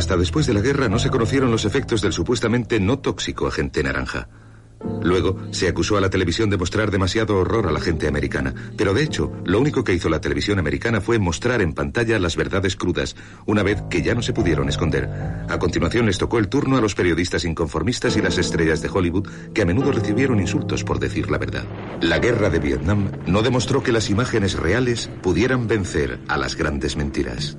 Hasta después de la guerra no se conocieron los efectos del supuestamente no tóxico agente naranja. Luego se acusó a la televisión de mostrar demasiado horror a la gente americana, pero de hecho lo único que hizo la televisión americana fue mostrar en pantalla las verdades crudas, una vez que ya no se pudieron esconder. A continuación les tocó el turno a los periodistas inconformistas y las estrellas de Hollywood, que a menudo recibieron insultos por decir la verdad. La guerra de Vietnam no demostró que las imágenes reales pudieran vencer a las grandes mentiras.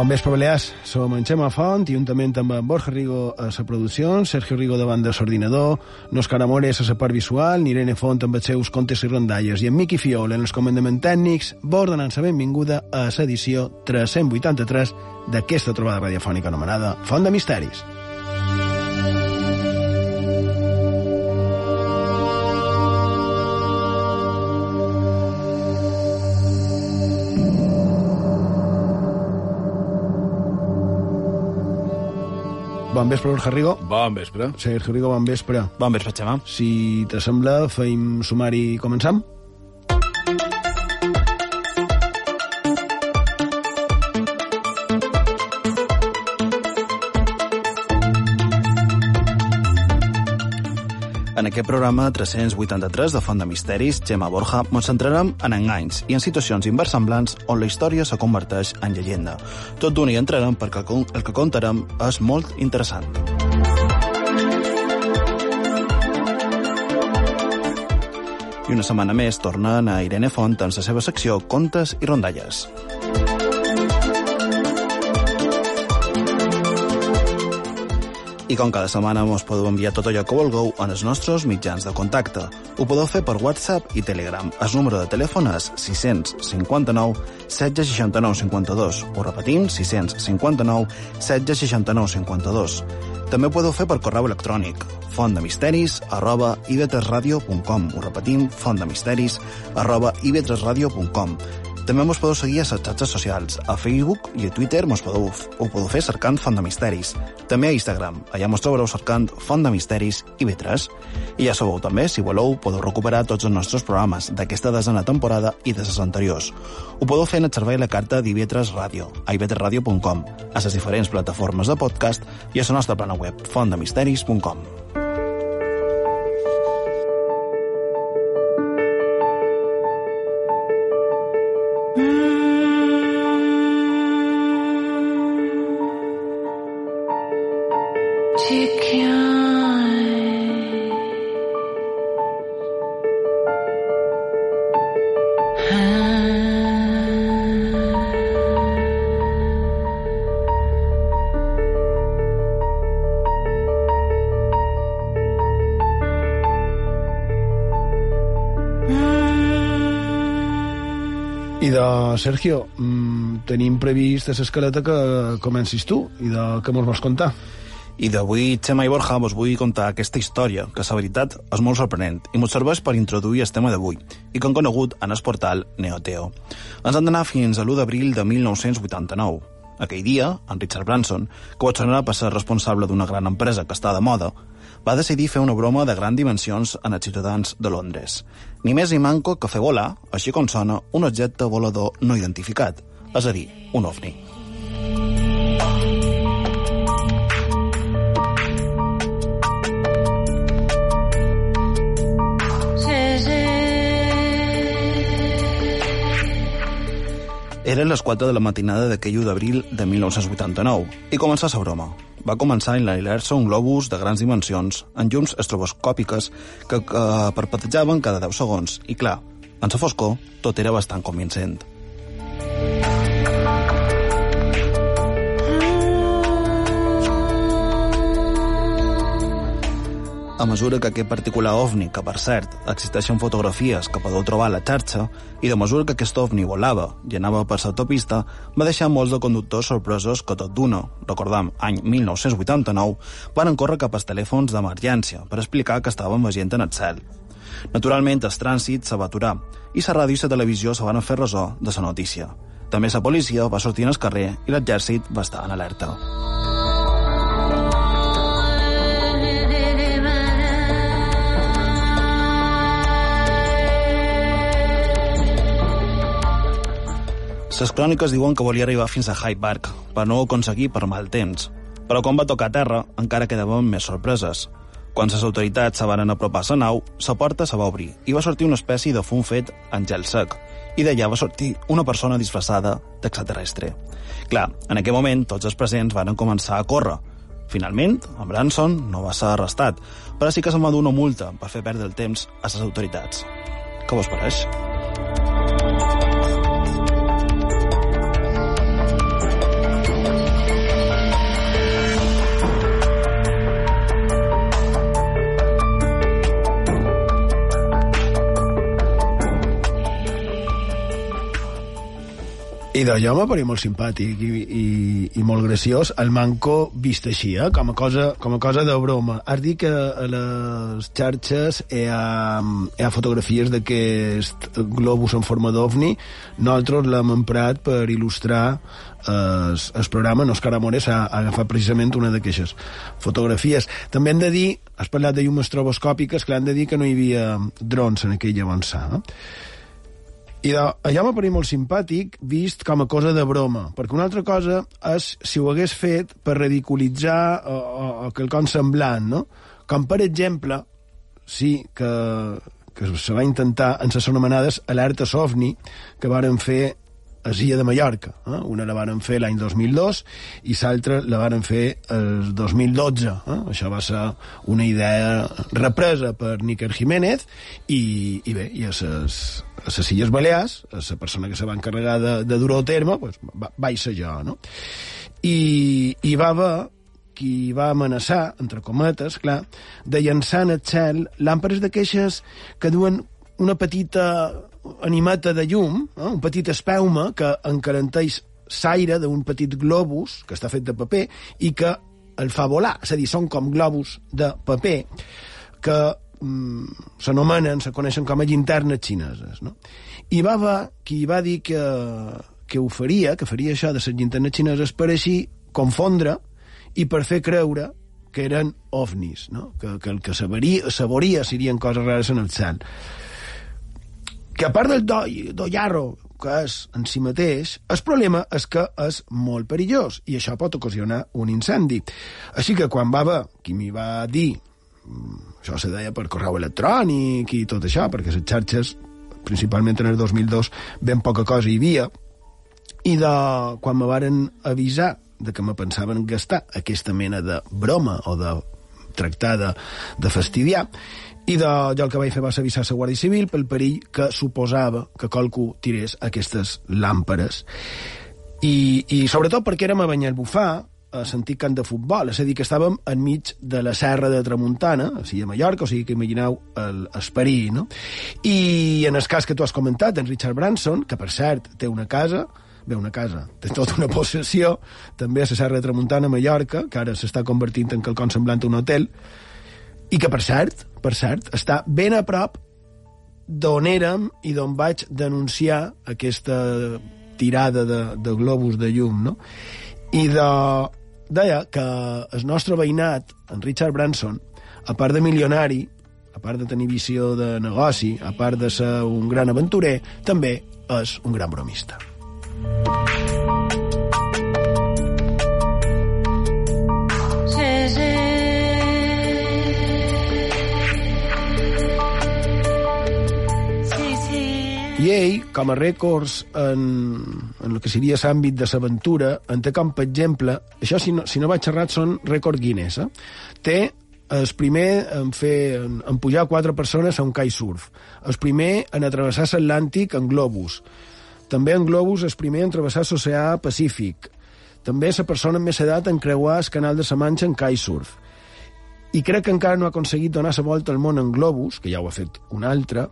Bon vespre, Balears. Som en Xema Font i juntament amb en Borja Rigo a la producció, Sergio Rigo davant de l'ordinador, Òscar Amores a la part visual, Irene Font amb els seus contes i rondalles i en Miqui Fiol en els comandaments tècnics, vos donant la benvinguda a l'edició 383 d'aquesta trobada radiofònica anomenada Font de Misteris. Bon vespre, Borja Rigo. Bon vespre. Sergio Rigo, bon vespre. Bon vespre, Xema. Si t'assembla, feim sumari i començam? Aquest programa 383 de Font de Misteris, Gemma Borja, ens centrarem en enganys i en situacions inversemblants on la història se converteix en llegenda. Tot d'un hi entrarem perquè el que- contarem és molt interessant. I una setmana més tornen a Irene Font en la seva secció Contes i Rondalles. I com cada setmana us podeu enviar tot allò que vulgueu en els nostres mitjans de contacte. Ho podeu fer per WhatsApp i Telegram. El número de telèfon és 659 1669 52. Ho repetim, 659 1669 52. També ho podeu fer per correu electrònic fontdemisteris arroba ivetresradio.com Ho repetim, fontdemisteris arroba ivetresradio.com també mos podeu seguir a les xarxes socials. A Facebook i a Twitter mos podeu, ho podeu fer cercant Font de Misteris. També a Instagram. Allà mos trobareu cercant Font de Misteris i Vetres. I ja sabeu també, si voleu, podeu recuperar tots els nostres programes d'aquesta desena temporada i de les anteriors. Ho podeu fer en el servei la carta d'Ivetres Ràdio, a ivetresradio.com, a les diferents plataformes de podcast i a la nostra plana web, fontdemisteris.com. Sergio, mm, tenim previst a l'escaleta que comencis tu i de què mos vols contar? I d'avui, Xema i Borja, vos vull contar aquesta història, que la veritat és molt sorprenent i ens serveix per introduir el tema d'avui, i que han conegut en el portal Neoteo. Ens han d'anar fins a l'1 d'abril de 1989. Aquell dia, en Richard Branson, que ho sonarà per ser responsable d'una gran empresa que està de moda, va decidir fer una broma de grans dimensions en els ciutadans de Londres. Ni més ni manco que fer volar, així com sona, un objecte volador no identificat, és a dir, un ovni. Eren les 4 de la matinada d'aquell 1 d'abril de 1989 i començà la broma. Va començar a enlairar-se un globus de grans dimensions en llums estroboscòpiques que, que perpetejaven cada 10 segons i, clar, en la foscor tot era bastant convincent. A mesura que aquest particular ovni, que per cert existeixen fotografies que podeu trobar a la xarxa, i de mesura que aquest ovni volava i anava per l'autopista, va deixar molts de conductors sorpresos que tot d'una, recordam, any 1989, van córrer cap als telèfons d'emergència per explicar que estaven veient en el cel. Naturalment, el trànsit se va aturar i la ràdio i la televisió se van fer ressò de la notícia. També la policia va sortir al carrer i l'exèrcit va estar en alerta. Les cròniques diuen que volia arribar fins a Hyde Park, però no ho aconseguir per mal temps. Però quan va tocar a terra, encara quedaven més sorpreses. Quan les autoritats se van apropar a la nau, la porta se va obrir i va sortir una espècie de fum fet en gel sec, i d'allà va sortir una persona disfressada d'extraterrestre. Clar, en aquell moment tots els presents van començar a córrer. Finalment, en Branson no va ser arrestat, però sí que se'n va dur una multa per fer perdre el temps a les autoritats. Què vos pareix? I de jo m'aparia molt simpàtic i, i, i molt graciós el manco vist així, eh? com, a cosa, com a cosa de broma. Has dit que a les xarxes hi ha, hi ha fotografies d'aquest globus en forma d'ovni. Nosaltres l'hem emprat per il·lustrar el, el programa. Òscar Amores ha, ha agafat precisament una d'aquestes fotografies. També hem de dir, has parlat de llums estroboscòpiques, que han de dir que no hi havia drons en aquell avançar. Eh? I de, allò m'ha parit molt simpàtic vist com a cosa de broma, perquè una altra cosa és si ho hagués fet per ridiculitzar o, o, o quelcom semblant, no? Com, per exemple, sí que, que se va intentar en les anomenades alertes OVNI que varen fer a Sia de Mallorca. Eh? Una la varen fer l'any 2002 i l'altra la varen fer el 2012. Eh? Això va ser una idea represa per Níker Jiménez i, i bé, i a les, a les Illes Balears, a la persona que se va encarregar de, de dur-ho a terme, pues, va, vaig ser jo, no? I, i va haver qui va amenaçar, entre cometes, clar, de llançar en el cel làmperes queixes que duen una petita animeta de llum, eh, un petit espelma que encaranteix l'aire d'un petit globus que està fet de paper i que el fa volar. És a dir, són com globus de paper que mm, s'anomenen, se coneixen com a llinternes xineses. No? I va haver qui va dir que, que ho faria, que faria això de les llinternes xineses per així confondre i per fer creure que eren ovnis, no? que, que el que saboria, saboria serien coses rares en el cel que a part del do, que és en si mateix, el problema és que és molt perillós i això pot ocasionar un incendi. Així que quan va haver qui m'hi va dir mm, això se deia per correu electrònic i tot això, perquè les xarxes, principalment en el 2002, ben poca cosa hi havia, i de, quan me varen avisar de que me pensaven gastar aquesta mena de broma o de tractar de, de fastidiar, i de, jo el que vaig fer va ser avisar la Guàrdia Civil pel perill que suposava que qualcú tirés aquestes làmperes. I, i sobretot perquè érem a Banyalbufar, a sentit cant de futbol, és a dir, que estàvem enmig de la serra de Tramuntana, o sigui, a Mallorca, o sigui que imagineu el, no? I en el cas que tu has comentat, en Richard Branson, que per cert té una casa, bé, una casa, té tota una possessió, també a la serra de Tramuntana, a Mallorca, que ara s'està convertint en quelcom semblant a un hotel, i que, per cert, per cert, està ben a prop d'on érem i d'on vaig denunciar aquesta tirada de, de globus de llum, no? I de, deia que el nostre veïnat, en Richard Branson, a part de milionari, a part de tenir visió de negoci, a part de ser un gran aventurer, també és un gran bromista. I ell, com a rècords en, en el que seria l'àmbit de l'aventura, en té com, per exemple, això si no, si no vaig errat són rècord Guinness, eh? té el primer en fer en, en pujar quatre persones a un kitesurf, el primer en atravessar l'Atlàntic en globus, també en globus el primer en travessar l'oceà Pacífic, també la persona amb més edat en creuar el canal de la Manxa en kitesurf, i crec que encara no ha aconseguit donar la volta al món en globus, que ja ho ha fet un altre,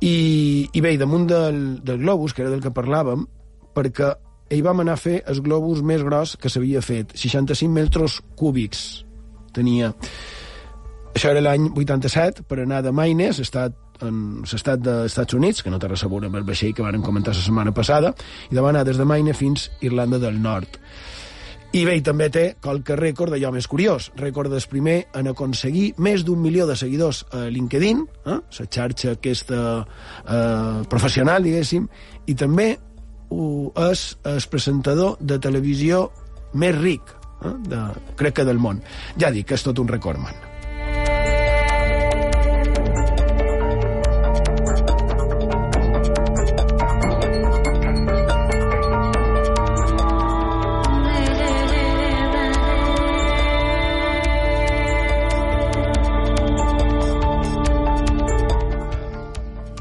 i, i bé, damunt del, del globus, que era del que parlàvem, perquè ell vam anar a fer el globus més gros que s'havia fet, 65 metres cúbics tenia. Això era l'any 87, per anar de Maines, estat en l'estat dels Estats Units, que no té res a veure amb el vaixell que varen comentar la setmana passada, i de anar des de Maine fins Irlanda del Nord. I bé, també té qualque rècord d'allò més curiós. Rècord del primer en aconseguir més d'un milió de seguidors a LinkedIn, eh? la xarxa aquesta eh, professional, diguéssim, i també uh, és el presentador de televisió més ric, eh? de, crec que del món. Ja dic és tot un record, man.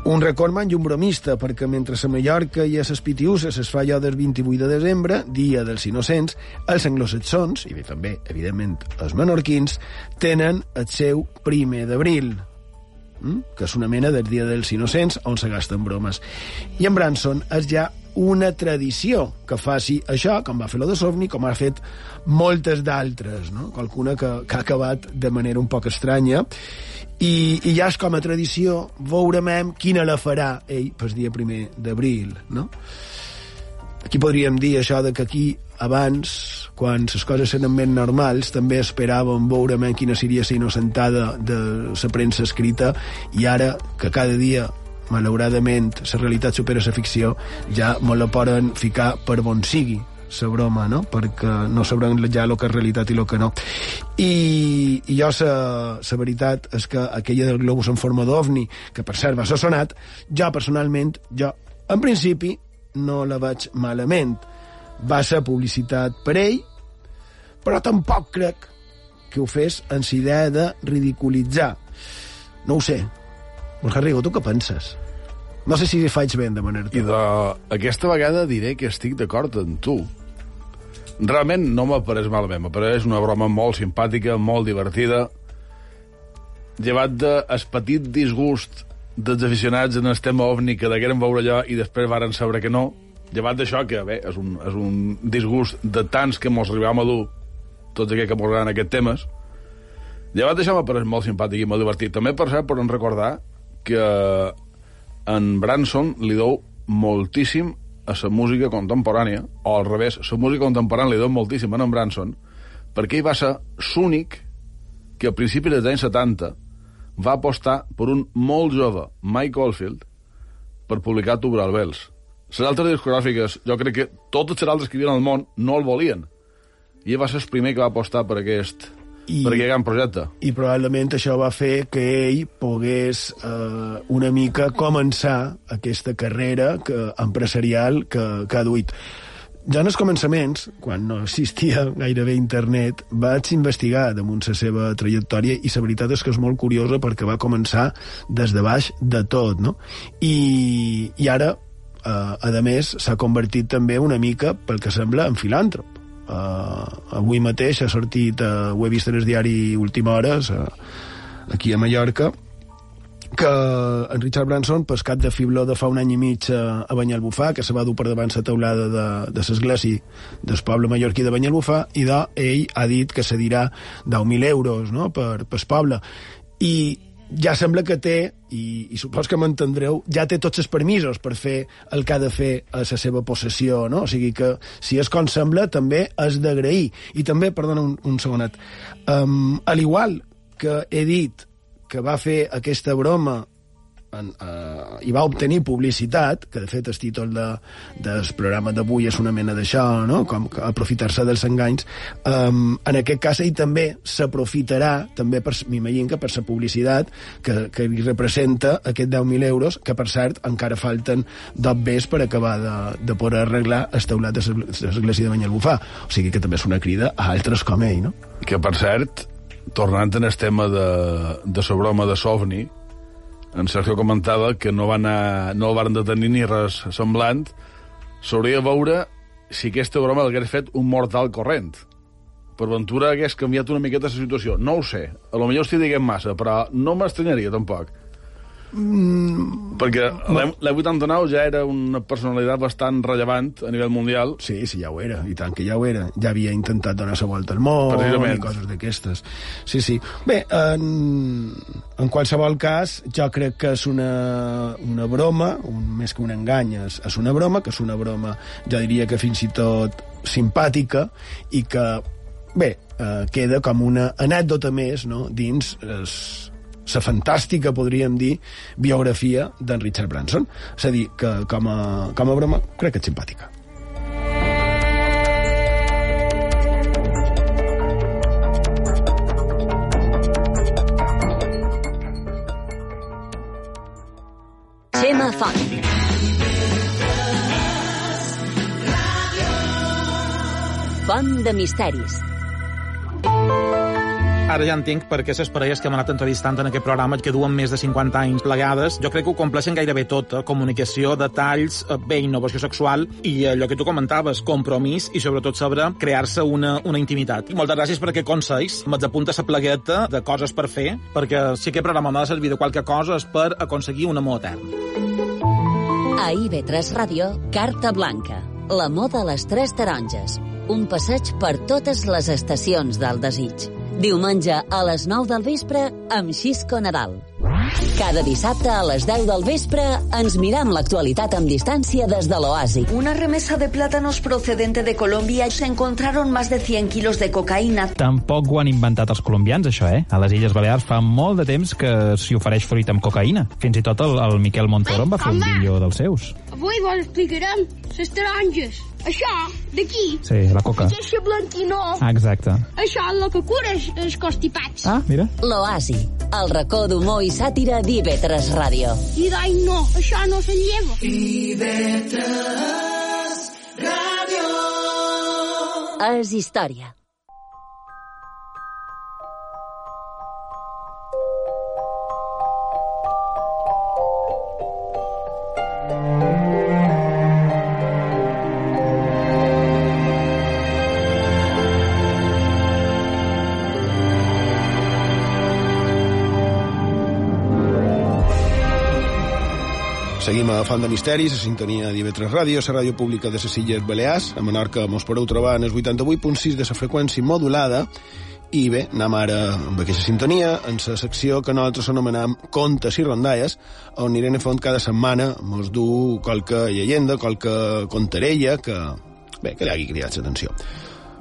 Un recordman i un bromista, perquè mentre a Mallorca i a les Pitiuses es fa allò del 28 de desembre, dia dels innocents, els anglosaxons, i bé, també, evidentment, els menorquins, tenen el seu primer d'abril, mm? que és una mena del dia dels innocents, on se gasten bromes. I en Branson és ja una tradició que faci això, com va fer lo de Sovni, com ha fet moltes d'altres, no? qualcuna que, que ha acabat de manera un poc estranya, i, i ja és com a tradició veurem quina la farà ell pel dia primer d'abril no? aquí podríem dir això de que aquí abans, quan les coses eren més normals, també esperàvem veure quina seria la innocentada de la premsa escrita i ara que cada dia malauradament la realitat supera la ficció ja me la poden ficar per bon sigui la broma, no? perquè no sabrem ja el que és realitat i el que no. I, i jo la veritat és que aquella del globus en forma d'ovni, que per cert va ser sonat, jo personalment, jo en principi no la veig malament. Va ser publicitat per ell, però tampoc crec que ho fes en la idea de ridiculitzar. No ho sé. Borja Rigo, tu què penses? No sé si faig ben de manera I de... aquesta vegada diré que estic d'acord amb tu. Realment no m'apareix malament, m'apareix una broma molt simpàtica, molt divertida, llevat de el petit disgust dels aficionats en el tema ovni que degueren veure allò i després varen saber que no, llevat d'això que, bé, és un, és un disgust de tants que mos arribam a dur tots aquells que mos agraden aquests temes, llevat d'això m'apareix molt simpàtic i molt divertit. També, per cert, podem recordar que en Branson li deu moltíssim a la música contemporània, o al revés, la música contemporània li deu moltíssim a en Branson, perquè ell va ser l'únic que a principis dels anys 70 va apostar per un molt jove Mike Oldfield per publicar Tubular Bells. Les altres discogràfiques, jo crec que totes les altres que hi havia al món no el volien. I ell va ser el primer que va apostar per aquest, i, per aquest gran projecte. I probablement això va fer que ell pogués eh, una mica començar aquesta carrera que, empresarial que, que ha duit. Ja en els començaments, quan no existia gairebé internet, vaig investigar damunt la seva trajectòria i la veritat és que és molt curiosa perquè va començar des de baix de tot, no? I, i ara, eh, a més, s'ha convertit també una mica, pel que sembla, en filàntrop Uh, avui mateix ha sortit, uh, ho he vist en el diari Última Hores, uh, aquí a Mallorca, que en Richard Branson, pescat de fibló de fa un any i mig a, a Banyalbufar, que se va dur per davant la teulada de, de l'església del poble mallorquí de Banyalbufar, i de, ell ha dit que se dirà 10.000 euros no? per, per poble. I ja sembla que té, i, i supos que m'entendreu, ja té tots els permisos per fer el que ha de fer a la seva possessió, no? O sigui que, si és com sembla, també és d'agrair. I també, perdona un, un segonet, um, al igual que he dit que va fer aquesta broma en, uh, i va obtenir publicitat, que de fet el títol de, del programa d'avui és una mena d'això, no? com aprofitar-se dels enganys, um, en aquest cas ell també s'aprofitarà, també m'imagino que per la publicitat que, que li representa aquest 10.000 euros, que per cert encara falten dos bes per acabar de, de poder arreglar el teulat de l'església de Banyalbufar. O sigui que també és una crida a altres com ell, no? Que per cert, tornant en el tema de, de la broma de Sovni, en Sergio comentava que no, van a, no el van detenir ni res semblant, s'hauria de veure si aquesta broma l'hagués fet un mortal corrent. Per ventura hagués canviat una miqueta la situació. No ho sé. A lo millor estic dient massa, però no m'estranyaria tampoc. Mm, perquè l'E89 ja era una personalitat bastant rellevant a nivell mundial. Sí, sí, ja ho era, i tant que ja ho era. Ja havia intentat donar la volta al món i coses d'aquestes. Sí, sí. Bé, en, en qualsevol cas, jo crec que és una, una broma, un, més que un engany, és, és una broma, que és una broma, jo diria que fins i tot simpàtica, i que, bé, eh, queda com una anècdota més no? dins es, la fantàstica, podríem dir, biografia d'en Richard Branson. És a dir, que com a, com a broma crec que és simpàtica. Xema Font. Font de misteris. Ara ja entenc per què les parelles que hem anat entrevistant en aquest programa, que duen més de 50 anys plegades, jo crec que ho compleixen gairebé tot, eh? comunicació, detalls, eh, bé, innovació sexual i allò que tu comentaves, compromís i sobretot saber crear-se una, una intimitat. Moltes gràcies per aquest consell. M'haig apunta la plegueta de coses per fer, perquè si aquest programa m'ha de servir de qualque cosa és per aconseguir un amor etern. A IB3 Ràdio, Carta Blanca. La moda a les tres taronges. Un passeig per totes les estacions del desig Diumenge a les 9 del vespre amb Xisco Nadal. Cada dissabte a les 10 del vespre ens miram l'actualitat amb distància des de l'Oasi. Una remesa de plátanos procedente de Colombia se encontraron más de 100 kilos de cocaïna. Tampoc ho han inventat els colombians, això, eh? A les Illes Balears fa molt de temps que s'hi ofereix fruita amb cocaïna. Fins i tot el, el Miquel Montoro en va fer un vídeo dels seus. Avui vos explicarem les taronges. Això, d'aquí... Sí, la coca. Aquesta blanquinor. Ah, exacte. Això és el que cura els, els constipats. Ah, mira. L'Oasi, el racó d'humor i sàtira d'IV3 Ràdio. I d'any no, això no s'enlleva. IV3 Ràdio. És història. Seguim a Font de Misteris, a sintonia d'IV3 Ràdio, la ràdio pública de les Illes Balears. A Menorca mos podeu trobar en el 88.6 de la freqüència modulada i bé, anem ara amb aquesta sintonia en la secció que nosaltres anomenem Contes i Rondalles, on Irene Font cada setmana mos du qualque llegenda, qualque contarella que, bé, que li hagi cridat l'atenció.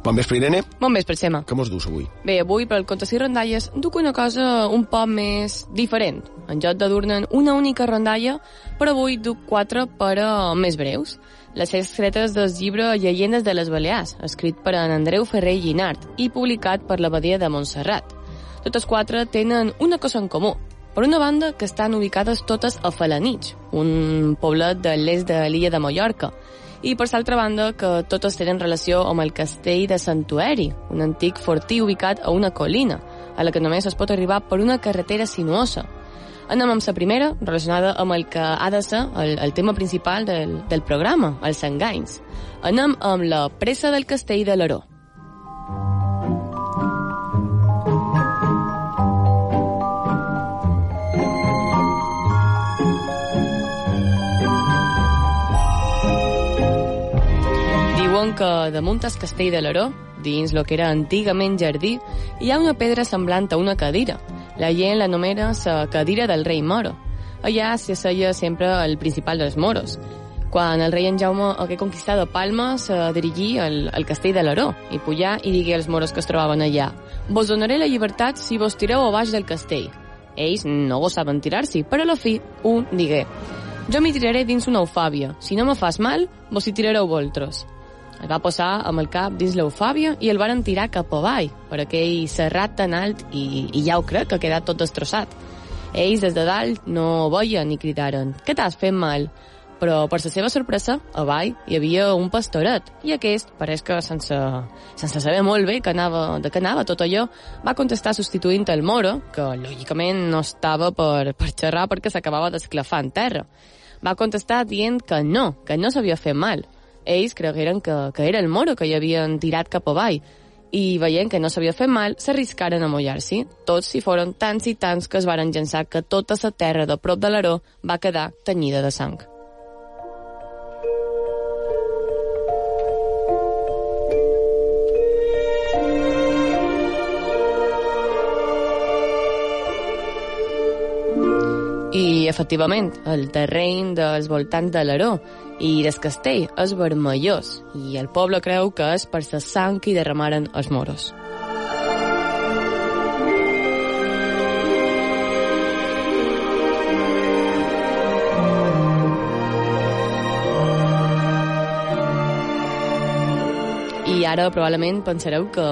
Bon vespre, Irene. Bon vespre, Xema. Què mos dus avui? Bé, avui, per el Contes i Rondalles, duc una cosa un poc més diferent. En lloc de dur-ne una única rondalla, però avui duc quatre però més breus. Les secretes del llibre Llegendes de les Balears, escrit per en Andreu Ferrer Llinart i publicat per l'Abadia de Montserrat. Totes quatre tenen una cosa en comú. Per una banda, que estan ubicades totes a Falanich, un poblet de l'est de l'illa de Mallorca, i per l'altra banda que totes tenen relació amb el castell de Santueri, un antic fortí ubicat a una colina, a la que només es pot arribar per una carretera sinuosa. Anem amb la primera, relacionada amb el que ha de ser el, el tema principal del, del programa, els enganys. Anem amb la pressa del castell de l'Aró. Diuen que damunt el castell de l'Aró, dins lo que era antigament jardí, hi ha una pedra semblant a una cadira, La gent l'anomena la cadira del rei moro. Allà s'hi asseia sempre el principal dels moros. Quan el rei en Jaume hagué conquistat Palma, se dirigí al, al castell de l'Aró i pujar i digué als moros que es trobaven allà «Vos donaré la llibertat si vos tireu a baix del castell». Ells no gosaven tirar-s'hi, però a la fi un digué «Jo m'hi tiraré dins una eufàbia. Si no me fas mal, vos hi tirareu voltros». El va posar amb el cap dins l'eufàbia i el varen tirar cap avall, per aquell serrat tan alt i, i ja ho crec que ha quedat tot destrossat. Ells des de dalt no veien ni cridaren «Què t'has fet mal?» però per la seva sorpresa, avall hi havia un pastoret, i aquest, pareix que sense, sense saber molt bé que anava, de què anava tot allò, va contestar substituint el moro, que lògicament no estava per, per xerrar perquè s'acabava d'esclafar en terra. Va contestar dient que no, que no s'havia fet mal, ells cregueren que, que era el moro que hi havien tirat cap avall, i veient que no s'havia fet mal, s'arriscaren a mullar-s'hi. Tots hi foren tants i tants que es varen llançar que tota la terra de prop de l'Aró va quedar tenyida de sang. Efectivament, el terreny dels voltants de l'Aró i del castell és vermellós i el poble creu que és per la sang que hi derramaren els moros. I ara probablement pensareu que,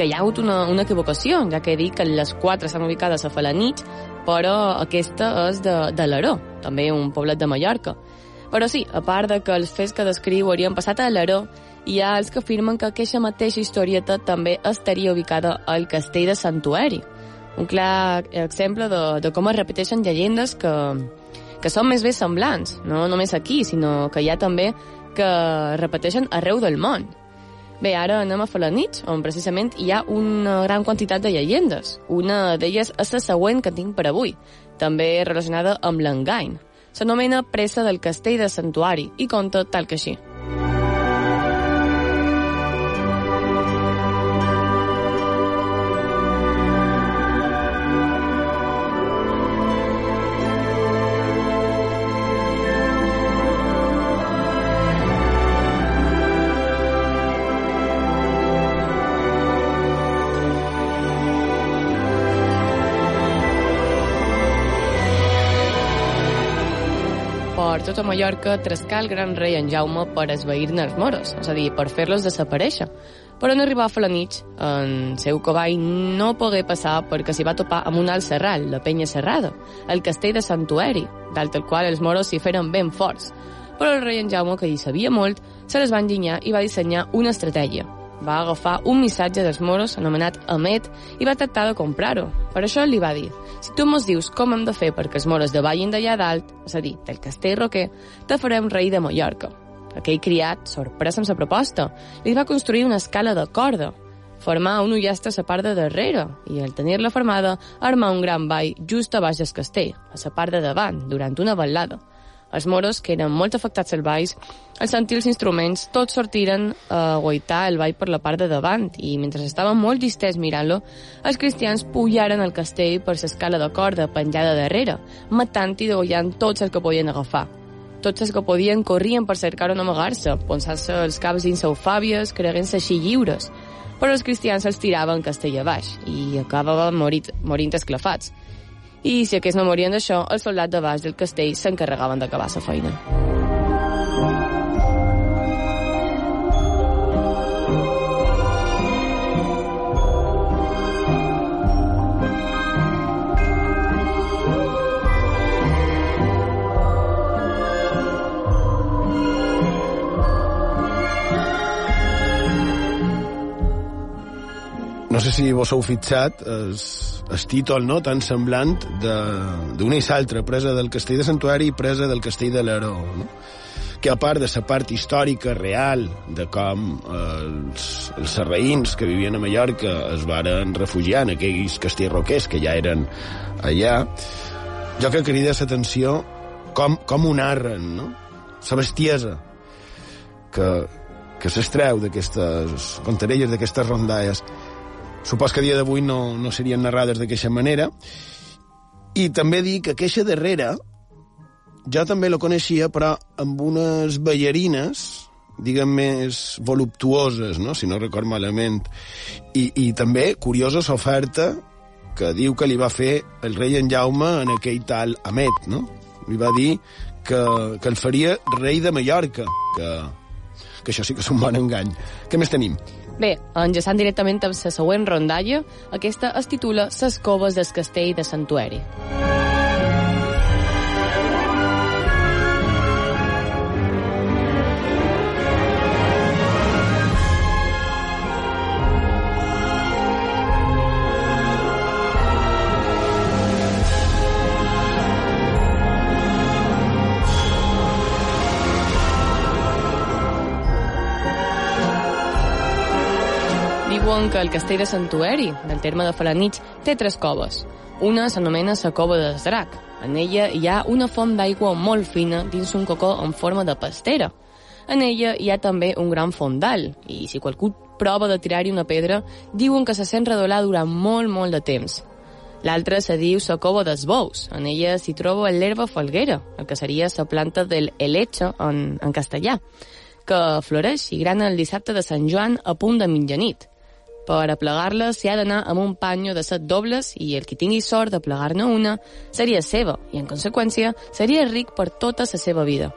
que hi ha hagut una, una equivocació, ja que he dit que les quatre estan ubicades a Falanich, però aquesta és de, de l'Aró, també un poblet de Mallorca. Però sí, a part de que els fets que descriu haurien passat a l'Aró, hi ha els que afirmen que aquesta mateixa historieta també estaria ubicada al castell de Santuari. Un clar exemple de, de com es repeteixen llegendes que, que són més bé semblants, no només aquí, sinó que hi ha també que repeteixen arreu del món. Bé, ara anem a Falanich, on precisament hi ha una gran quantitat de llegendes. Una d'elles és la següent que tinc per avui, també relacionada amb l'engany. S'anomena Pressa del Castell de Santuari i conta tal que així. Per tota Mallorca trascar el gran rei en Jaume per esvair-ne els moros, és a dir, per fer-los desaparèixer. Però en arribar a Falanich, en seu cavall no pogué passar perquè s'hi va topar amb un alt serral, la penya serrada, el castell de Santueri, dalt el qual els moros s'hi feren ben forts. Però el rei en Jaume, que hi sabia molt, se les va enginyar i va dissenyar una estratègia, va agafar un missatge dels moros anomenat Amet i va tractar de comprar-ho. Per això li va dir, si tu mos dius com hem de fer perquè els moros davallin d'allà dalt, és a dir, del castell roquer, te farem rei de Mallorca. Aquell criat, sorprès amb la proposta, li va construir una escala de corda, formar un ullastre a la part de darrere i, al tenir-la formada, armar un gran ball just a baix del castell, a la part de davant, durant una ballada. Els moros, que eren molt afectats al baix, al sentir els instruments, tots sortiren a guaitar el ball per la part de davant i, mentre estaven molt distès mirant-lo, els cristians pujaren al castell per l'escala de corda penjada darrere, matant i degollant tots els que podien agafar. Tots els que podien corrien per cercar on amagar-se, posant-se els caps dins eufàbies, creguent-se així lliures. Però els cristians els tiraven castell a baix i acabaven morint, morint esclafats i si aquests no morien d'això, els soldats de baix del castell s'encarregaven d'acabar la feina. no sé si vos heu fixat el, el títol no, tan semblant d'una i l'altra, presa del castell de Santuari i presa del castell de l'Aró, no? que a part de la part històrica real de com els, els serraïns que vivien a Mallorca es varen refugiar en aquells castells roquers que ja eren allà, jo que crida l'atenció com, com ho narren, no? La bestiesa que, que s'estreu d'aquestes contarelles, d'aquestes rondalles supos que a dia d'avui no, no serien narrades d'aquesta manera. I també dic que aquesta darrera jo també la coneixia, però amb unes ballarines, diguem més voluptuoses, no? si no record malament. I, i també curiosa l'oferta que diu que li va fer el rei en Jaume en aquell tal Amet, no? Li va dir que, que el faria rei de Mallorca, que, que això sí que és un bon engany. Què més tenim? Bé, enllaçant directament amb la següent rondalla, aquesta es titula Ses coves del castell de Santuari. Diuen que el castell de Santuari, del terme de Falanich, té tres coves. Una s'anomena la cova del drac. En ella hi ha una font d'aigua molt fina dins un cocó en forma de pastera. En ella hi ha també un gran fondal, i si qualcú prova de tirar-hi una pedra, diuen que se sent redolar durant molt, molt de temps. L'altra se diu la cova dels bous. En ella s'hi troba l'herba falguera, el que seria la planta del helecho en, en castellà, que floreix i grana el dissabte de Sant Joan a punt de mitjanit. Per aplegar-la s'hi ha d'anar amb un panyo de set dobles i el qui tingui sort de plegar-ne una seria seva i, en conseqüència, seria ric per tota la seva vida.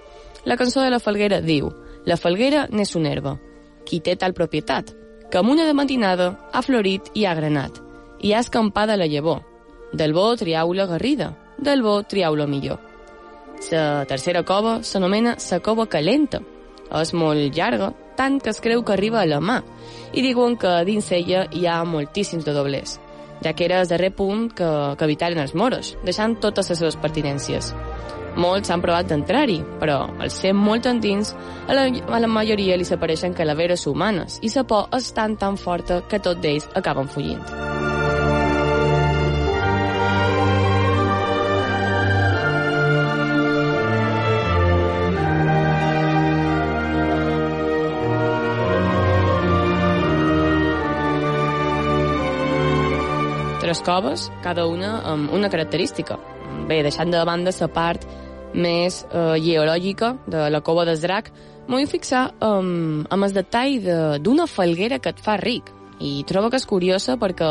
La cançó de la falguera diu La falguera n'és una herba. Qui té tal propietat? Que amb una de matinada ha florit i ha granat. I ha escampada la llavor. Del bo triau la garrida, del bo triau la millor. La tercera cova s'anomena la cova calenta. És molt llarga, tant que es creu que arriba a la mà, i diuen que dins ella hi ha moltíssims de doblers, ja que era el darrer punt que, que evitaren els moros, deixant totes les seves pertinències. Molts han provat d'entrar-hi, però al ser molt endins, a la, a la majoria li s'apareixen calaveres humanes i la por és tan tan forta que tots d'ells acaben fugint. Tres coves, cada una amb una característica. Bé, deixant de banda la part més eh, geològica de la cova del drac, m'ho vull fixar um, amb el detall d'una de, falguera que et fa ric. I trobo que és curiosa perquè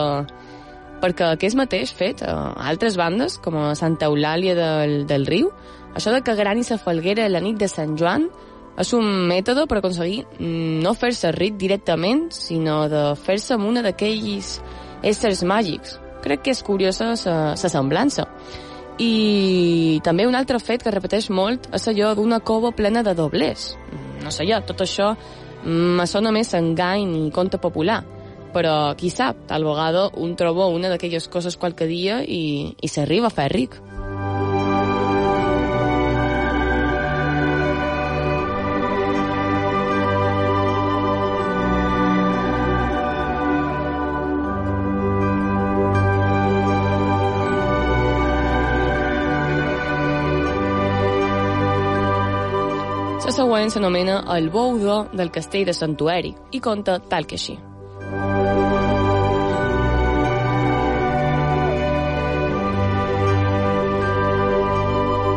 perquè aquest mateix fet a altres bandes, com a Santa Eulàlia del, del Riu, això de que grani la falguera la nit de Sant Joan és un mètode per aconseguir no fer-se ric directament, sinó de fer-se amb una d'aquells éssers màgics. Crec que és curiosa la semblança. I també un altre fet que repeteix molt és allò d'una cova plena de doblers. No sé jo, tot això me sona més engany i conte popular. Però, qui sap, tal vegada un troba una d'aquelles coses qualque dia i, i s'arriba a fer ric. Següent s'anomena El Boudó del castell de Santuari i conta tal que així.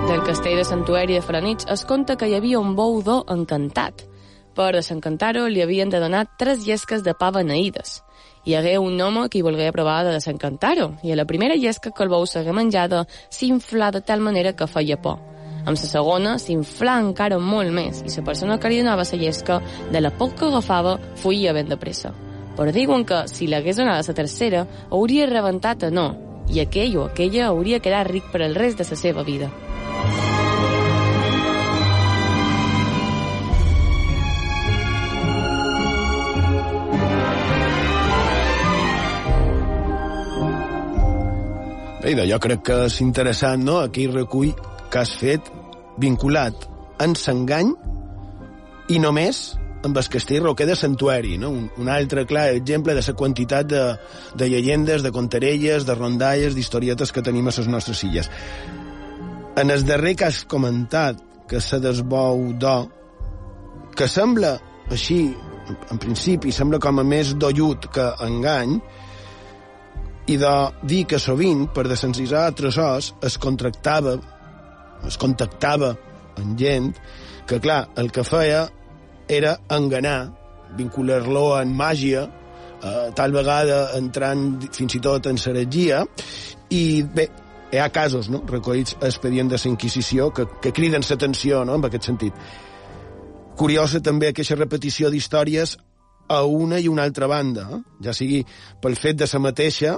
Del castell de Santuari de Franits es conta que hi havia un boudó encantat. Per desencantar-ho li havien de donar tres llesques de pa beneïdes. Hi hagué un home que hi volgué provar de desencantar-ho, i a la primera llesca que el bou s'hagué menjada s'inflà de tal manera que feia por. Amb la segona s'inflà encara molt més i la persona que li donava la llesca, de la poc que agafava, fuia ben de pressa. Però diuen que, si l'hagués donat a la tercera, hauria rebentat a no, i aquell o aquella hauria quedat ric per al rest de la seva vida. Bé, jo crec que és interessant, no?, aquell recull que has fet vinculat en s'engany i només amb el castell roquer de Santuari, no? un, un altre clar exemple de la quantitat de, de llegendes, de contarelles, de rondalles, d'historietes que tenim a les nostres illes. En el darrer que has comentat, que se desbou d'o, que sembla així, en principi, sembla com a més dollut que engany, i de dir que sovint, per desencisar tresors, es contractava, es contactava amb gent que, clar, el que feia era enganar, vincular-lo en màgia, eh, tal vegada entrant fins i tot en heretgia, i bé, hi ha casos no? recollits a expedient de la Inquisició que, que criden l'atenció no? en aquest sentit. Curiosa també aquesta repetició d'històries a una i una altra banda, eh? ja sigui pel fet de la mateixa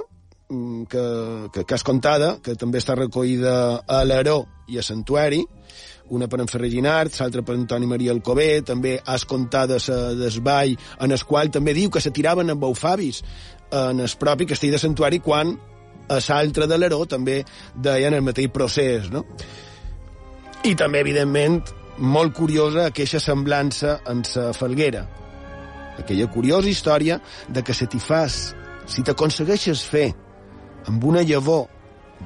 mm, que, que, que has contada, que també està recollida a l'Aró i a Santuari, una per en Ferrer Ginart, l'altra per Antoni Maria Alcobé, també has contat de desball, en el qual també diu que se tiraven amb baufavis en el propi castell de Santuari quan a l'altre de l'Aró també deien el mateix procés, no? I també, evidentment, molt curiosa aquesta semblança amb la falguera. Aquella curiosa història de que se t'hi fas, si t'aconsegueixes fer amb una llavor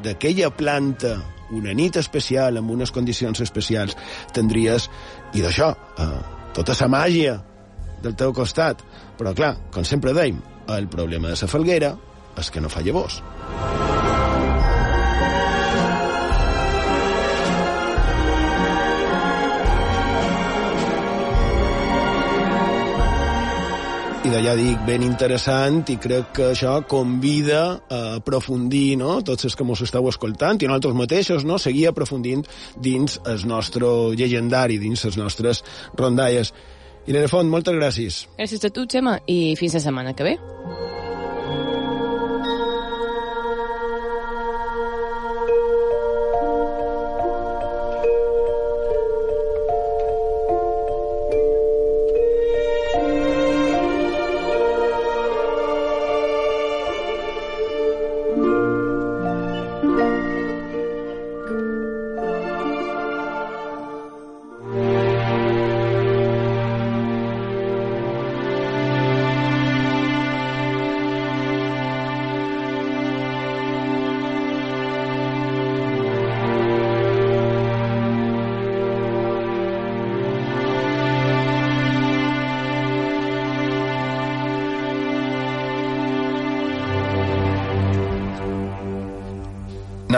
d'aquella planta una nit especial, amb unes condicions especials, tindries, i d'això, eh, tota la màgia del teu costat. Però, clar, com sempre deim, el problema de la falguera és que no fa llavors. I d'allà dic, ben interessant i crec que això convida a aprofundir, no?, tots els que ens esteu escoltant i nosaltres mateixos, no?, seguir aprofundint dins el nostre llegendari, dins les nostres rondalles. Irene Font, moltes gràcies. Gràcies a tu, Xema, i fins la setmana que ve.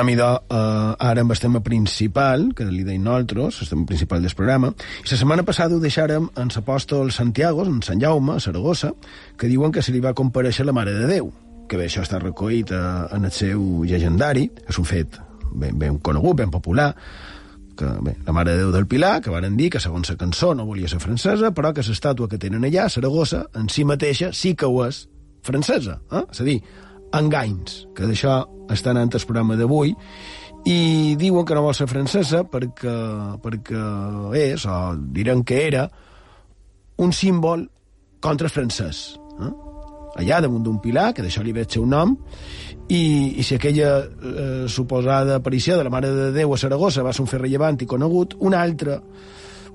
Anem idò, eh, ara amb el tema principal, que li deim nosaltres, el tema principal del programa, i la setmana passada ho deixàrem en l'apòstol Santiago, en Sant Jaume, a Saragossa, que diuen que se li va compareixer la Mare de Déu, que bé, això està recollit eh, en el seu llegendari, és un fet ben, ben conegut, ben popular, que, bé, la Mare de Déu del Pilar, que varen dir que segons la cançó no volia ser francesa, però que l'estàtua que tenen allà, Saragossa, en si mateixa sí que ho és francesa. Eh? És a dir, enganys, que d'això està anant el programa d'avui, i diuen que no vol ser francesa perquè, perquè és, o diran que era, un símbol contra francès. Eh? Allà, damunt d'un pilar, que d'això li veig seu nom, i, i si aquella eh, suposada aparició de la Mare de Déu a Saragossa va ser un fet rellevant i conegut, un altre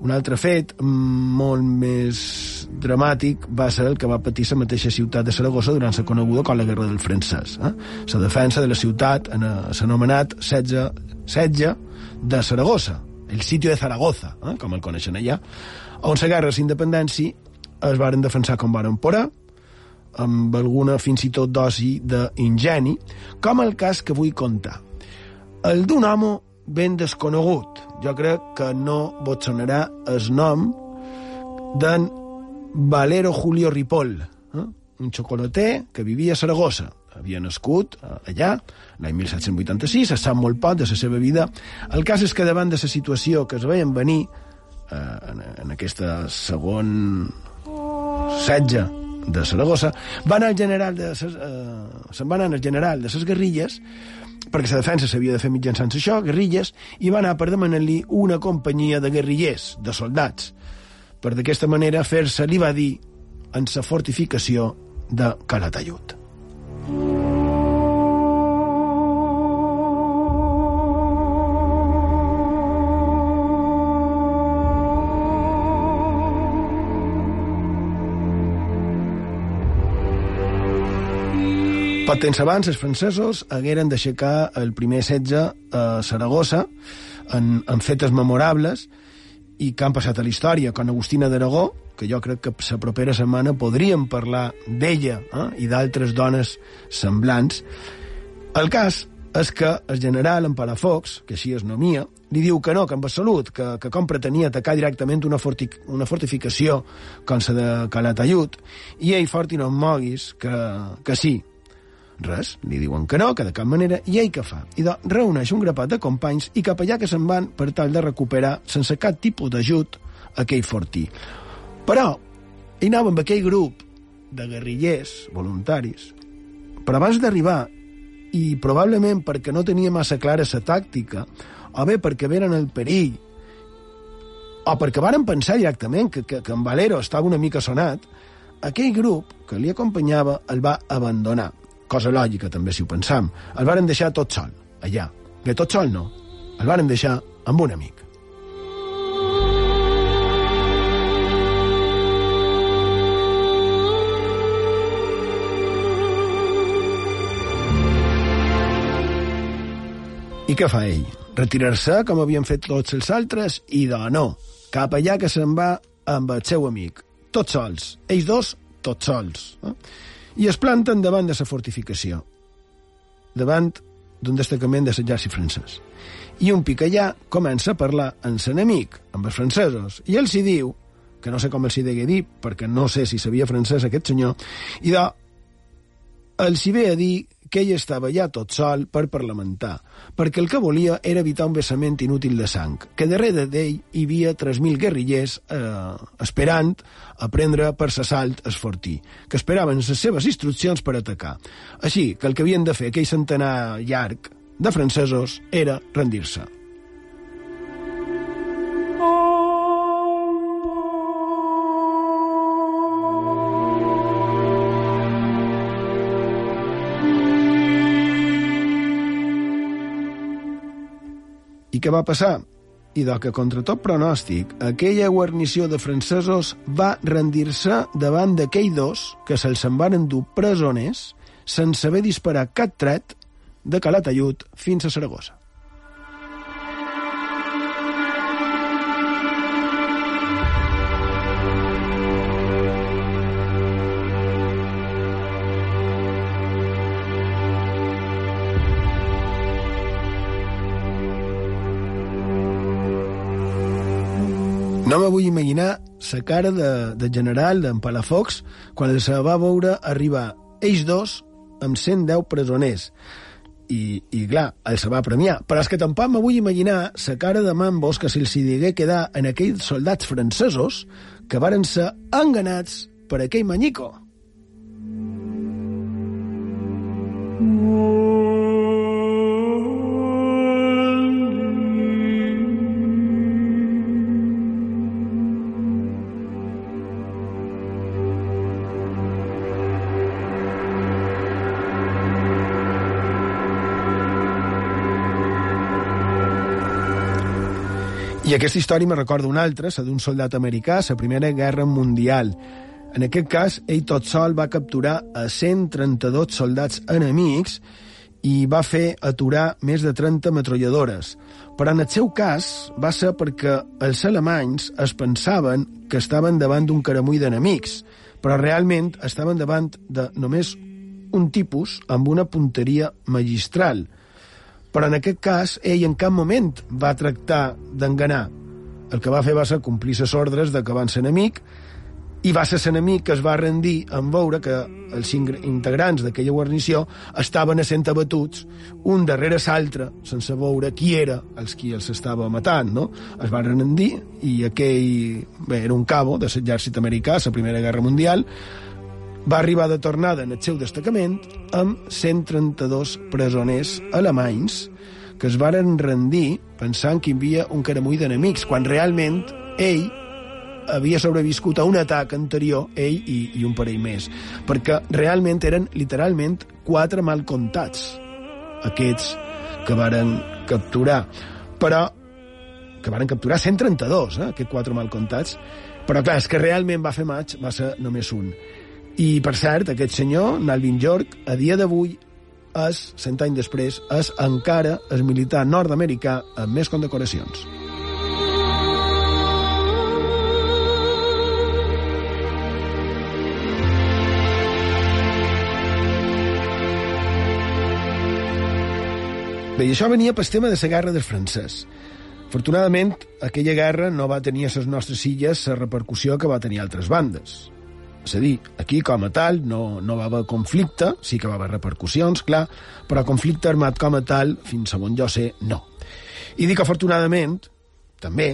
un altre fet molt més dramàtic va ser el que va patir la mateixa ciutat de Saragossa durant la coneguda com la Guerra del Francès. Eh? La defensa de la ciutat en s'anomenat setge, setge de Saragossa, el sitio de Zaragoza, eh? com el coneixen allà, on la guerra d'independència es varen defensar com varen poder, amb alguna fins i tot dosi d'ingeni, com el cas que vull contar. El d'un home ben desconegut. Jo crec que no vos sonarà el nom d'en Valero Julio Ripoll, eh? un xocolater que vivia a Saragossa. Havia nascut allà, l'any 1786, es sap molt poc de la seva vida. El cas és que davant de la situació que es veien venir eh, en, en aquesta segon setge de Saragossa, va anar al general de ses, eh, se'n va anar al general de les guerrilles perquè la defensa s'havia de fer mitjançant això, guerrilles, i va anar per demanar-li una companyia de guerrillers, de soldats, per d'aquesta manera fer-se, li va dir, en sa fortificació de Calatayud. Poc temps abans, els francesos hagueren d'aixecar el primer setge a Saragossa en, en fetes memorables i que han passat a la història, com Agustina d'Aragó, que jo crec que la propera setmana podríem parlar d'ella eh? i d'altres dones semblants. El cas és que el general en Palafox, que així es nomia, li diu que no, que en absolut, que, que com pretenia atacar directament una, forti, una fortificació com la de Calatayud, i ell fort i no moguis, que, que sí. Res, li diuen que no, que de cap manera, i ell què fa? I doncs reuneix un grapat de companys i cap allà que se'n van per tal de recuperar, sense cap tipus d'ajut, aquell fortí. Però ell anava amb aquell grup de guerrillers voluntaris, però abans d'arribar, i probablement perquè no tenia massa clara sa tàctica, o bé perquè veren el perill, o perquè varen pensar directament que, que, que en Valero estava una mica sonat, aquell grup que li acompanyava el va abandonar. Cosa lògica, també, si ho pensam. El varen deixar tot sol, allà. Bé, tot sol no. El varen deixar amb un amic. I què fa ell? Retirar-se, com havien fet tots els altres, i de no, cap allà que se'n va amb el seu amic. Tots sols. Ells dos, tots sols. Eh? I es planten davant de la fortificació. Davant d'un destacament de l'exèrcit francès. I un picallà comença a parlar amb l'enemic, amb els francesos, i ell s'hi diu, que no sé com els hi degué dir, perquè no sé si sabia francès aquest senyor, i de, els hi ve a dir que ell estava ja tot sol per parlamentar, perquè el que volia era evitar un vessament inútil de sang, que darrere d'ell hi havia 3.000 guerrillers eh, esperant a prendre per s'assalt el fortí, que esperaven les seves instruccions per atacar. Així que el que havien de fer aquell centenar llarg de francesos era rendir-se. Què va passar? I del que, contra tot pronòstic, aquella guarnició de francesos va rendir-se davant d'aquell dos que se'ls en van endur presoners sense haver disparat cap tret de Calatayud fins a Saragossa. No me vull imaginar la cara de, de general d'en Palafox quan se va veure arribar ells dos amb 110 presoners. I, i clar, el se va premiar. Però és que tampoc me vull imaginar la cara de Mambos que se'ls digué quedar en aquells soldats francesos que varen ser enganats per aquell manyico. I aquesta història me recorda una altra, la d'un soldat americà, la Primera Guerra Mundial. En aquest cas, ell tot sol va capturar a 132 soldats enemics i va fer aturar més de 30 metralladores. Però en el seu cas va ser perquè els alemanys es pensaven que estaven davant d'un caramull d'enemics, però realment estaven davant de només un tipus amb una punteria magistral – però en aquest cas ell en cap moment va tractar d'enganar. El que va fer va ser complir les ordres de que van ser enemic i va ser l'enemic que es va rendir en veure que els integrants d'aquella guarnició estaven sent abatuts un darrere l'altre, sense veure qui era els qui els estava matant, no? Es van rendir i aquell, bé, era un cabo de l'exèrcit americà, la Primera Guerra Mundial, va arribar de tornada en el seu destacament amb 132 presoners alemanys que es varen rendir pensant que hi havia un caramull d'enemics, quan realment ell havia sobreviscut a un atac anterior, ell i, i un parell més, perquè realment eren literalment quatre mal comptats aquests que varen capturar. Però que varen capturar 132, eh, aquests quatre mal comptats, però clar, és que realment va fer maig, va ser només un. I, per cert, aquest senyor, Nalvin York, a dia d'avui és, cent anys després, és encara el militar nord-americà amb més condecoracions. Bé, i això venia pel tema de la guerra del francès. Afortunadament, aquella guerra no va tenir a les nostres illes la repercussió que va tenir altres bandes. És a dir, aquí, com a tal, no, no va haver conflicte, sí que va haver repercussions, clar, però conflicte armat com a tal, fins on jo sé, no. I dic afortunadament, també,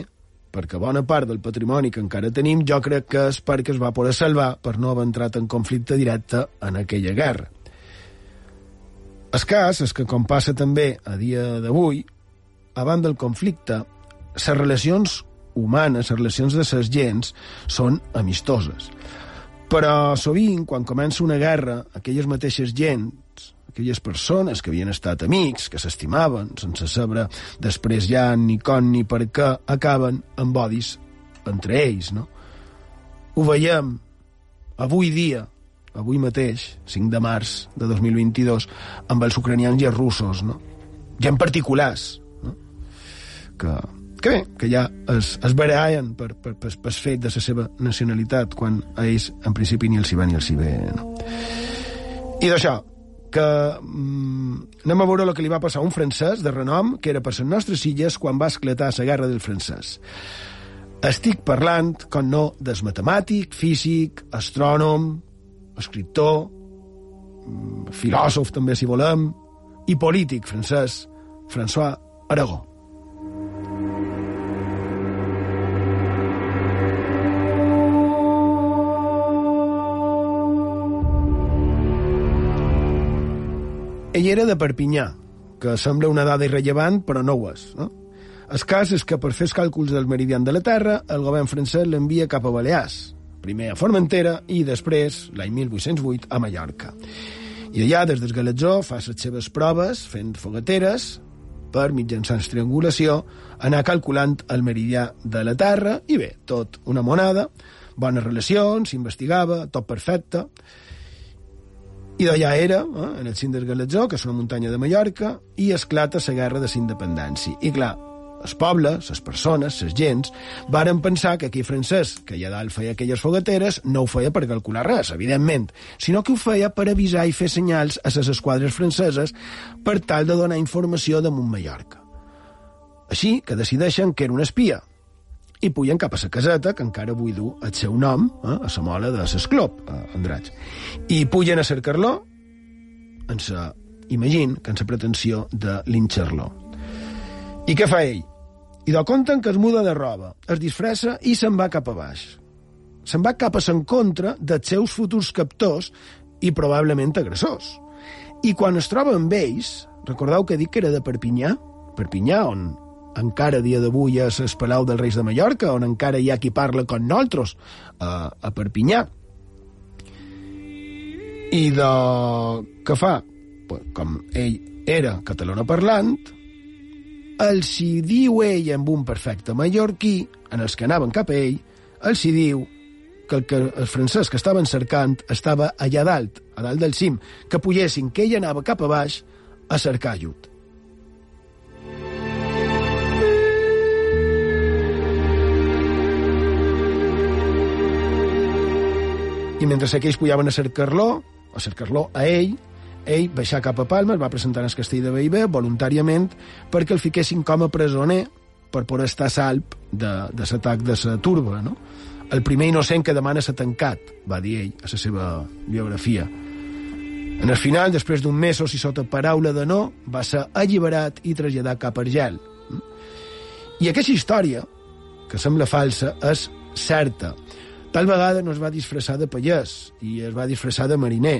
perquè bona part del patrimoni que encara tenim jo crec que és perquè es va poder salvar per no haver entrat en conflicte directe en aquella guerra. El cas és que, com passa també a dia d'avui, abans del conflicte, les relacions humanes, les relacions de les gens, són amistoses. Però sovint, quan comença una guerra, aquelles mateixes gens, aquelles persones que havien estat amics, que s'estimaven, sense saber després ja ni com ni per què, acaben amb odis entre ells, no? Ho veiem avui dia, avui mateix, 5 de març de 2022, amb els ucranians i els russos, no? I en particulars, no? Que que bé, que ja es, es barallen per, per, per, per fet de la seva nacionalitat quan a ells en principi ni els hi va ni els hi ve no? i d'això que mm, anem a veure el que li va passar a un francès de renom que era per les nostres illes quan va esclatar la guerra del francès estic parlant, com no, des matemàtic, físic, astrònom, escriptor, mm, filòsof també, si volem, i polític francès, François Aragó. Ell era de Perpinyà, que sembla una dada irrellevant, però no ho és. No? El cas és que per fer els càlculs del meridian de la Terra, el govern francès l'envia cap a Balears, primer a Formentera i després, l'any 1808, a Mallorca. I allà, des del Galetzó, fa les seves proves fent fogateres per, mitjançant triangulació, anar calculant el meridià de la Terra i bé, tot una monada, bones relacions, s'investigava, tot perfecte, i d'allà era, eh, en el cim del Galetzó, que és una muntanya de Mallorca, i esclata la guerra de la independència. I clar, els pobles, les persones, les gens, varen pensar que aquí francès, que allà dalt feia aquelles fogateres, no ho feia per calcular res, evidentment, sinó que ho feia per avisar i fer senyals a les esquadres franceses per tal de donar informació de Mallorca. Així que decideixen que era un espia, i pugen cap a la caseta, que encara avui du el seu nom, eh, a la mola de l'Esclop, a Andratx. I pugen a cercar-lo, en sa, que en la pretensió de linxar-lo. I què fa ell? I do compten que es muda de roba, es disfressa i se'n va cap a baix. Se'n va cap a s'encontre dels seus futurs captors i probablement agressors. I quan es troba amb ells, recordeu que dic que era de Perpinyà, Perpinyà, on encara dia d'avui és el Palau dels Reis de Mallorca, on encara hi ha qui parla com nosaltres, a, a Perpinyà. I de... què fa? Pues, com ell era parlant, els hi diu ell amb un perfecte mallorquí, en els que anaven cap a ell, els hi diu que el, que el francès que estaven cercant estava allà dalt, a dalt del cim, que pugessin, que ell anava cap a baix a cercar ajut. I mentre aquells pujaven a cercar-lo, a cercar-lo a ell, ell baixar cap a Palma, es va presentar en el castell de Bellver voluntàriament perquè el fiquessin com a presoner per poder estar salp de, de l'atac de la turba, no? El primer innocent que demana s'ha tancat, va dir ell a la seva biografia. En el final, després d'un mesos i sota paraula de no, va ser alliberat i traslladat cap a Argel. I aquesta història, que sembla falsa, és certa. Tal vegada no es va disfressar de pallès i es va disfressar de mariner,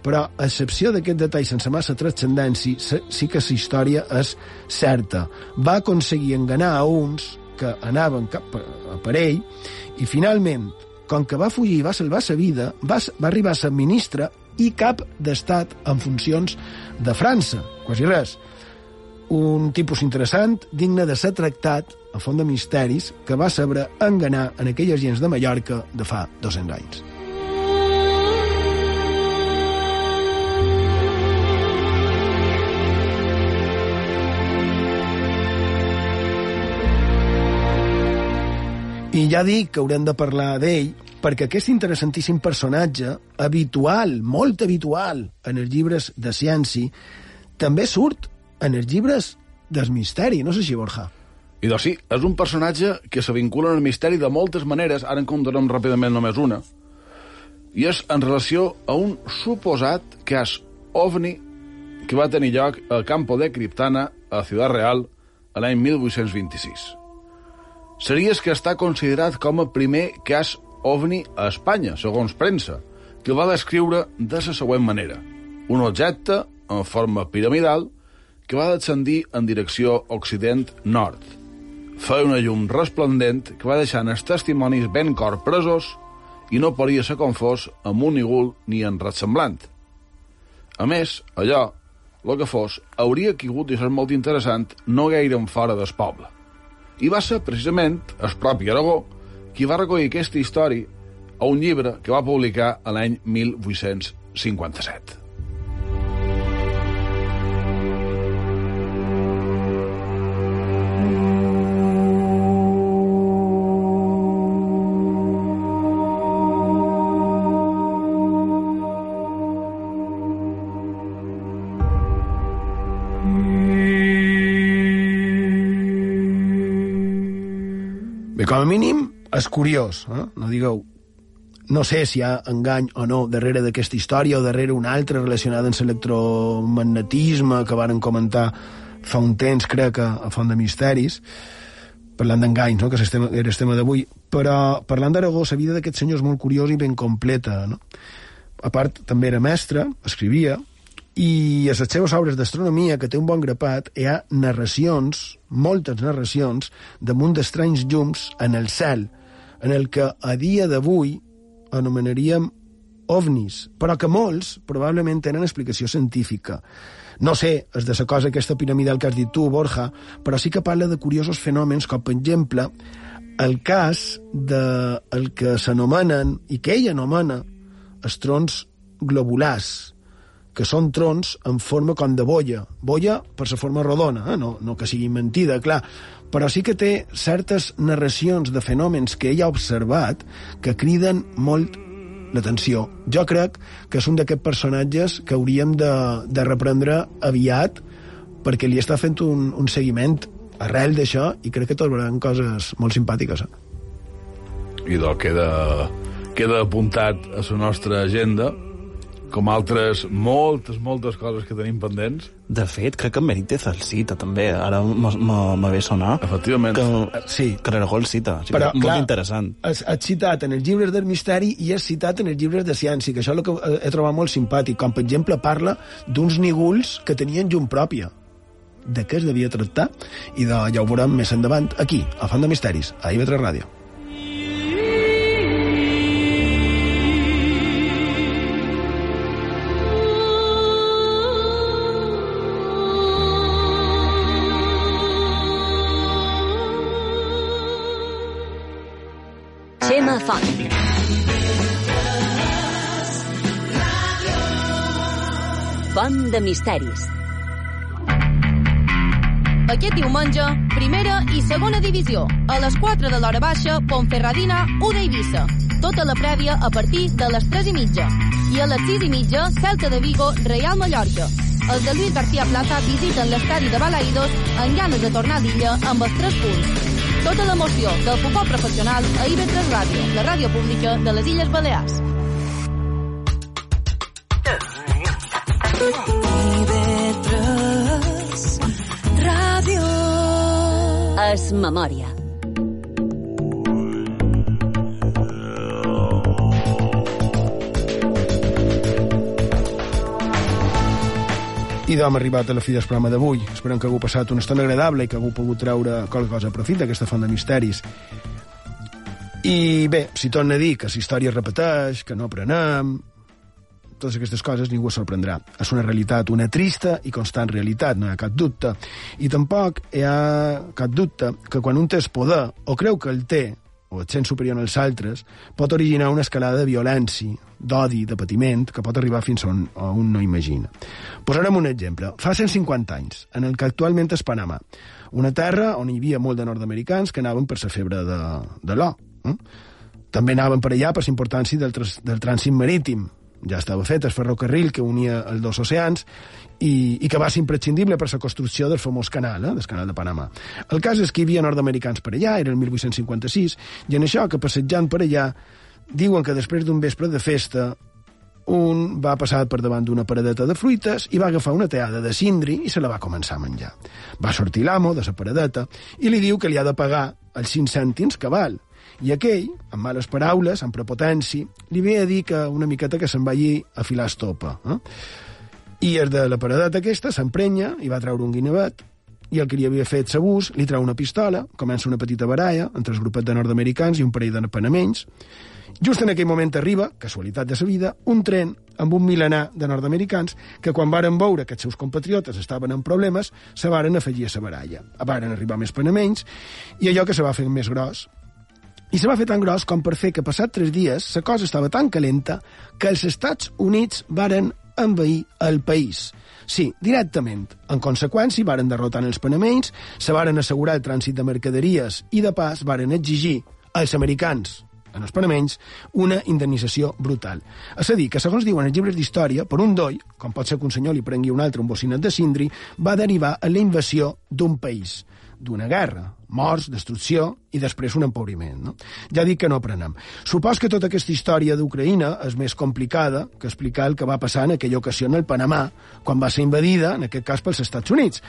però a excepció d'aquest detall sense massa transcendència, sí que la història és certa. Va aconseguir enganar a uns que anaven cap a per ell i finalment, com que va fugir i va salvar sa vida, va, va arribar a ser ministre i cap d'estat en funcions de França, quasi res un tipus interessant, digne de ser tractat a font de misteris, que va saber enganar en aquelles gens de Mallorca de fa 200 anys. I ja dic que haurem de parlar d'ell perquè aquest interessantíssim personatge, habitual, molt habitual, en els llibres de ciència, també surt en els llibres del misteri, no sé si Borja. I doncs sí, és un personatge que se vincula el misteri de moltes maneres, ara en comptarem ràpidament només una, i és en relació a un suposat cas ovni que va tenir lloc al Campo de Criptana, a Ciutat Real, l'any 1826. Series que està considerat com a primer cas ovni a Espanya, segons premsa, que va descriure de la següent manera. Un objecte en forma piramidal que va descendir en direcció occident-nord. Feia una llum resplendent que va deixar els testimonis ben corpresos i no podia ser confós amb un nigul ni en res semblant. A més, allò, el que fos, hauria caigut i ser molt interessant no gaire en fora del poble. I va ser precisament el propi Aragó qui va recollir aquesta història a un llibre que va publicar l'any 1857. Com a mínim, és curiós, eh? no digueu no sé si hi ha engany o no darrere d'aquesta història o darrere una altra relacionada amb l'electromagnetisme que varen comentar fa un temps, crec, a Font de Misteris, parlant d'enganys, no? que era el tema d'avui, però parlant d'Aragó, la vida d'aquest senyor és molt curiós i ben completa. No? A part, també era mestre, escrivia, i a les seves obres d'astronomia, que té un bon grapat, hi ha narracions, moltes narracions, damunt d'estranys llums en el cel, en el que a dia d'avui anomenaríem ovnis, però que molts probablement tenen explicació científica. No sé, és de la cosa aquesta piramidal que has dit tu, Borja, però sí que parla de curiosos fenòmens, com per exemple el cas de el que s'anomenen, i que ell anomena, els trons globulars, que són trons en forma com de boia. Boia per la forma rodona, eh? no, no que sigui mentida, clar, però sí que té certes narracions de fenòmens que ell ha observat que criden molt l'atenció. Jo crec que és un d'aquests personatges que hauríem de, de reprendre aviat perquè li està fent un, un seguiment arrel d'això i crec que trobaran coses molt simpàtiques. Eh? Idò queda, queda apuntat a la nostra agenda com altres moltes, moltes coses que tenim pendents. De fet, crec que Benítez el cita, també. Ara me ve sonar. Efectivament. Que, sí. El cita. O sigui, Però, molt clar, interessant. Has, has citat en els llibres del misteri i has citat en els llibres de ciència, que això és el que he trobat molt simpàtic. Com, per exemple, parla d'uns nígols que tenien llum pròpia de què es devia tractar i de, ja ho veurem més endavant aquí, a Font de Misteris, a IB3 Ràdio. Font de misteris. Aquest diumenge, primera i segona divisió. A les 4 de l'hora baixa, Ponferradina, Uda Eivissa. Tota la prèvia a partir de les 3 i mitja. I a les 6 i mitja, Celta de Vigo, Real Mallorca. Els de Lluís García Plaza visiten l'estadi de Balaïdos amb ganes de tornar a l'illa amb els 3 punts. Tota l'emoció del futbol professional a IB3 Ràdio, la ràdio pública de les Illes Balears. IB3 Ràdio. Es memòria. I hem arribat a la fi del programa d'avui. Esperem que hagueu passat una estona agradable i que hagueu pogut treure qualque cosa a profit d'aquesta font de misteris. I bé, si torna a dir que la història repeteix, que no aprenem, totes aquestes coses ningú es sorprendrà. És una realitat, una trista i constant realitat, no hi ha cap dubte. I tampoc hi ha cap dubte que quan un té el poder, o creu que el té, o et sent superior als altres, pot originar una escalada de violència, d'odi, de patiment, que pot arribar fins on, on no imagina. Posarem un exemple. Fa 150 anys, en el que actualment és Panamà, una terra on hi havia molt de nord-americans que anaven per la febre de, de l'or. Eh? També anaven per allà per la importància del, del trànsit marítim, ja estava fet el ferrocarril que unia els dos oceans i, i que va ser imprescindible per la construcció del famós canal, eh, del canal de Panamà. El cas és que hi havia nord-americans per allà, era el 1856, i en això que passejant per allà diuen que després d'un vespre de festa un va passar per davant d'una paradeta de fruites i va agafar una teada de cindri i se la va començar a menjar. Va sortir l'amo de la paradeta i li diu que li ha de pagar els 5 cèntims que val. I aquell, amb males paraules, amb prepotència, li ve a dir que una miqueta que se'n vagi a filar estopa. Eh? I és de la paradeta aquesta s'emprenya i va treure un guinevet i el que li havia fet s'abús li treu una pistola, comença una petita baralla entre els grupet de nord-americans i un parell de panamenys, Just en aquell moment arriba, casualitat de sa vida, un tren amb un milenar de nord-americans que quan varen veure que els seus compatriotes estaven en problemes, se varen afegir a sa baralla. Varen arribar més panamenys i allò que se va fer més gros. I se va fer tan gros com per fer que passat tres dies la cosa estava tan calenta que els Estats Units varen envair el país. Sí, directament. En conseqüència, varen derrotar els panamenys, se varen assegurar el trànsit de mercaderies i, de pas, varen exigir als americans en els panamenys, una indemnització brutal. És a dir, que segons diuen els llibres d'història, per un doi, com pot ser que un senyor li prengui un altre un bocinet de cindri, va derivar a la invasió d'un país, d'una guerra, morts, destrucció i després un empobriment. No? Ja dic que no aprenem. Supos que tota aquesta història d'Ucraïna és més complicada que explicar el que va passar en aquella ocasió en el Panamà, quan va ser invadida, en aquest cas, pels Estats Units.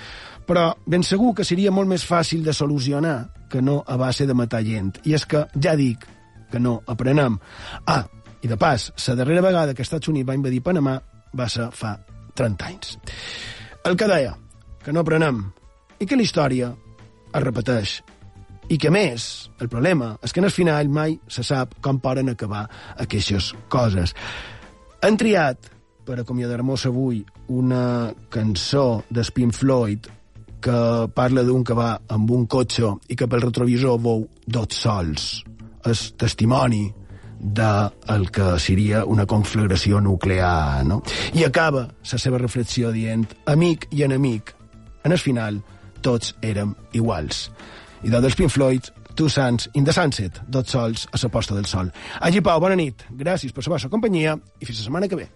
Però ben segur que seria molt més fàcil de solucionar que no a base de matar gent. I és que, ja dic, que no aprenem. Ah, i de pas, la darrera vegada que Estats Units va invadir Panamà va ser fa 30 anys. El que deia, que no aprenem, i que la història es repeteix. I que més, el problema és que en el final mai se sap com poden acabar aquestes coses. Han triat, per acomiadar-nos avui, una cançó d'Spin Floyd que parla d'un que va amb un cotxe i que pel retrovisor veu dos sols és testimoni de el que seria una conflagració nuclear, no? I acaba la seva reflexió dient amic i enemic, en el final tots érem iguals. I dels Pink Floyd, Two Suns in the Sunset, dos sols a la posta del sol. Agi Pau, bona nit, gràcies per la vostra companyia i fins la setmana que ve.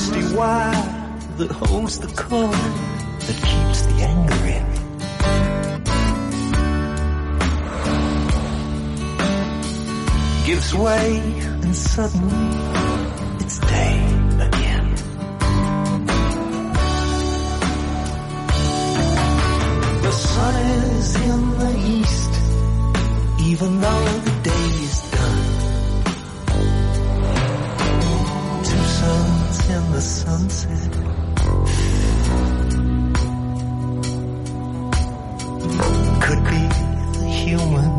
rusty wire that holds the cord that keeps the anger in. Gives way and suddenly it's day again. The sun is in the east, even though the day the sunset. Could be human.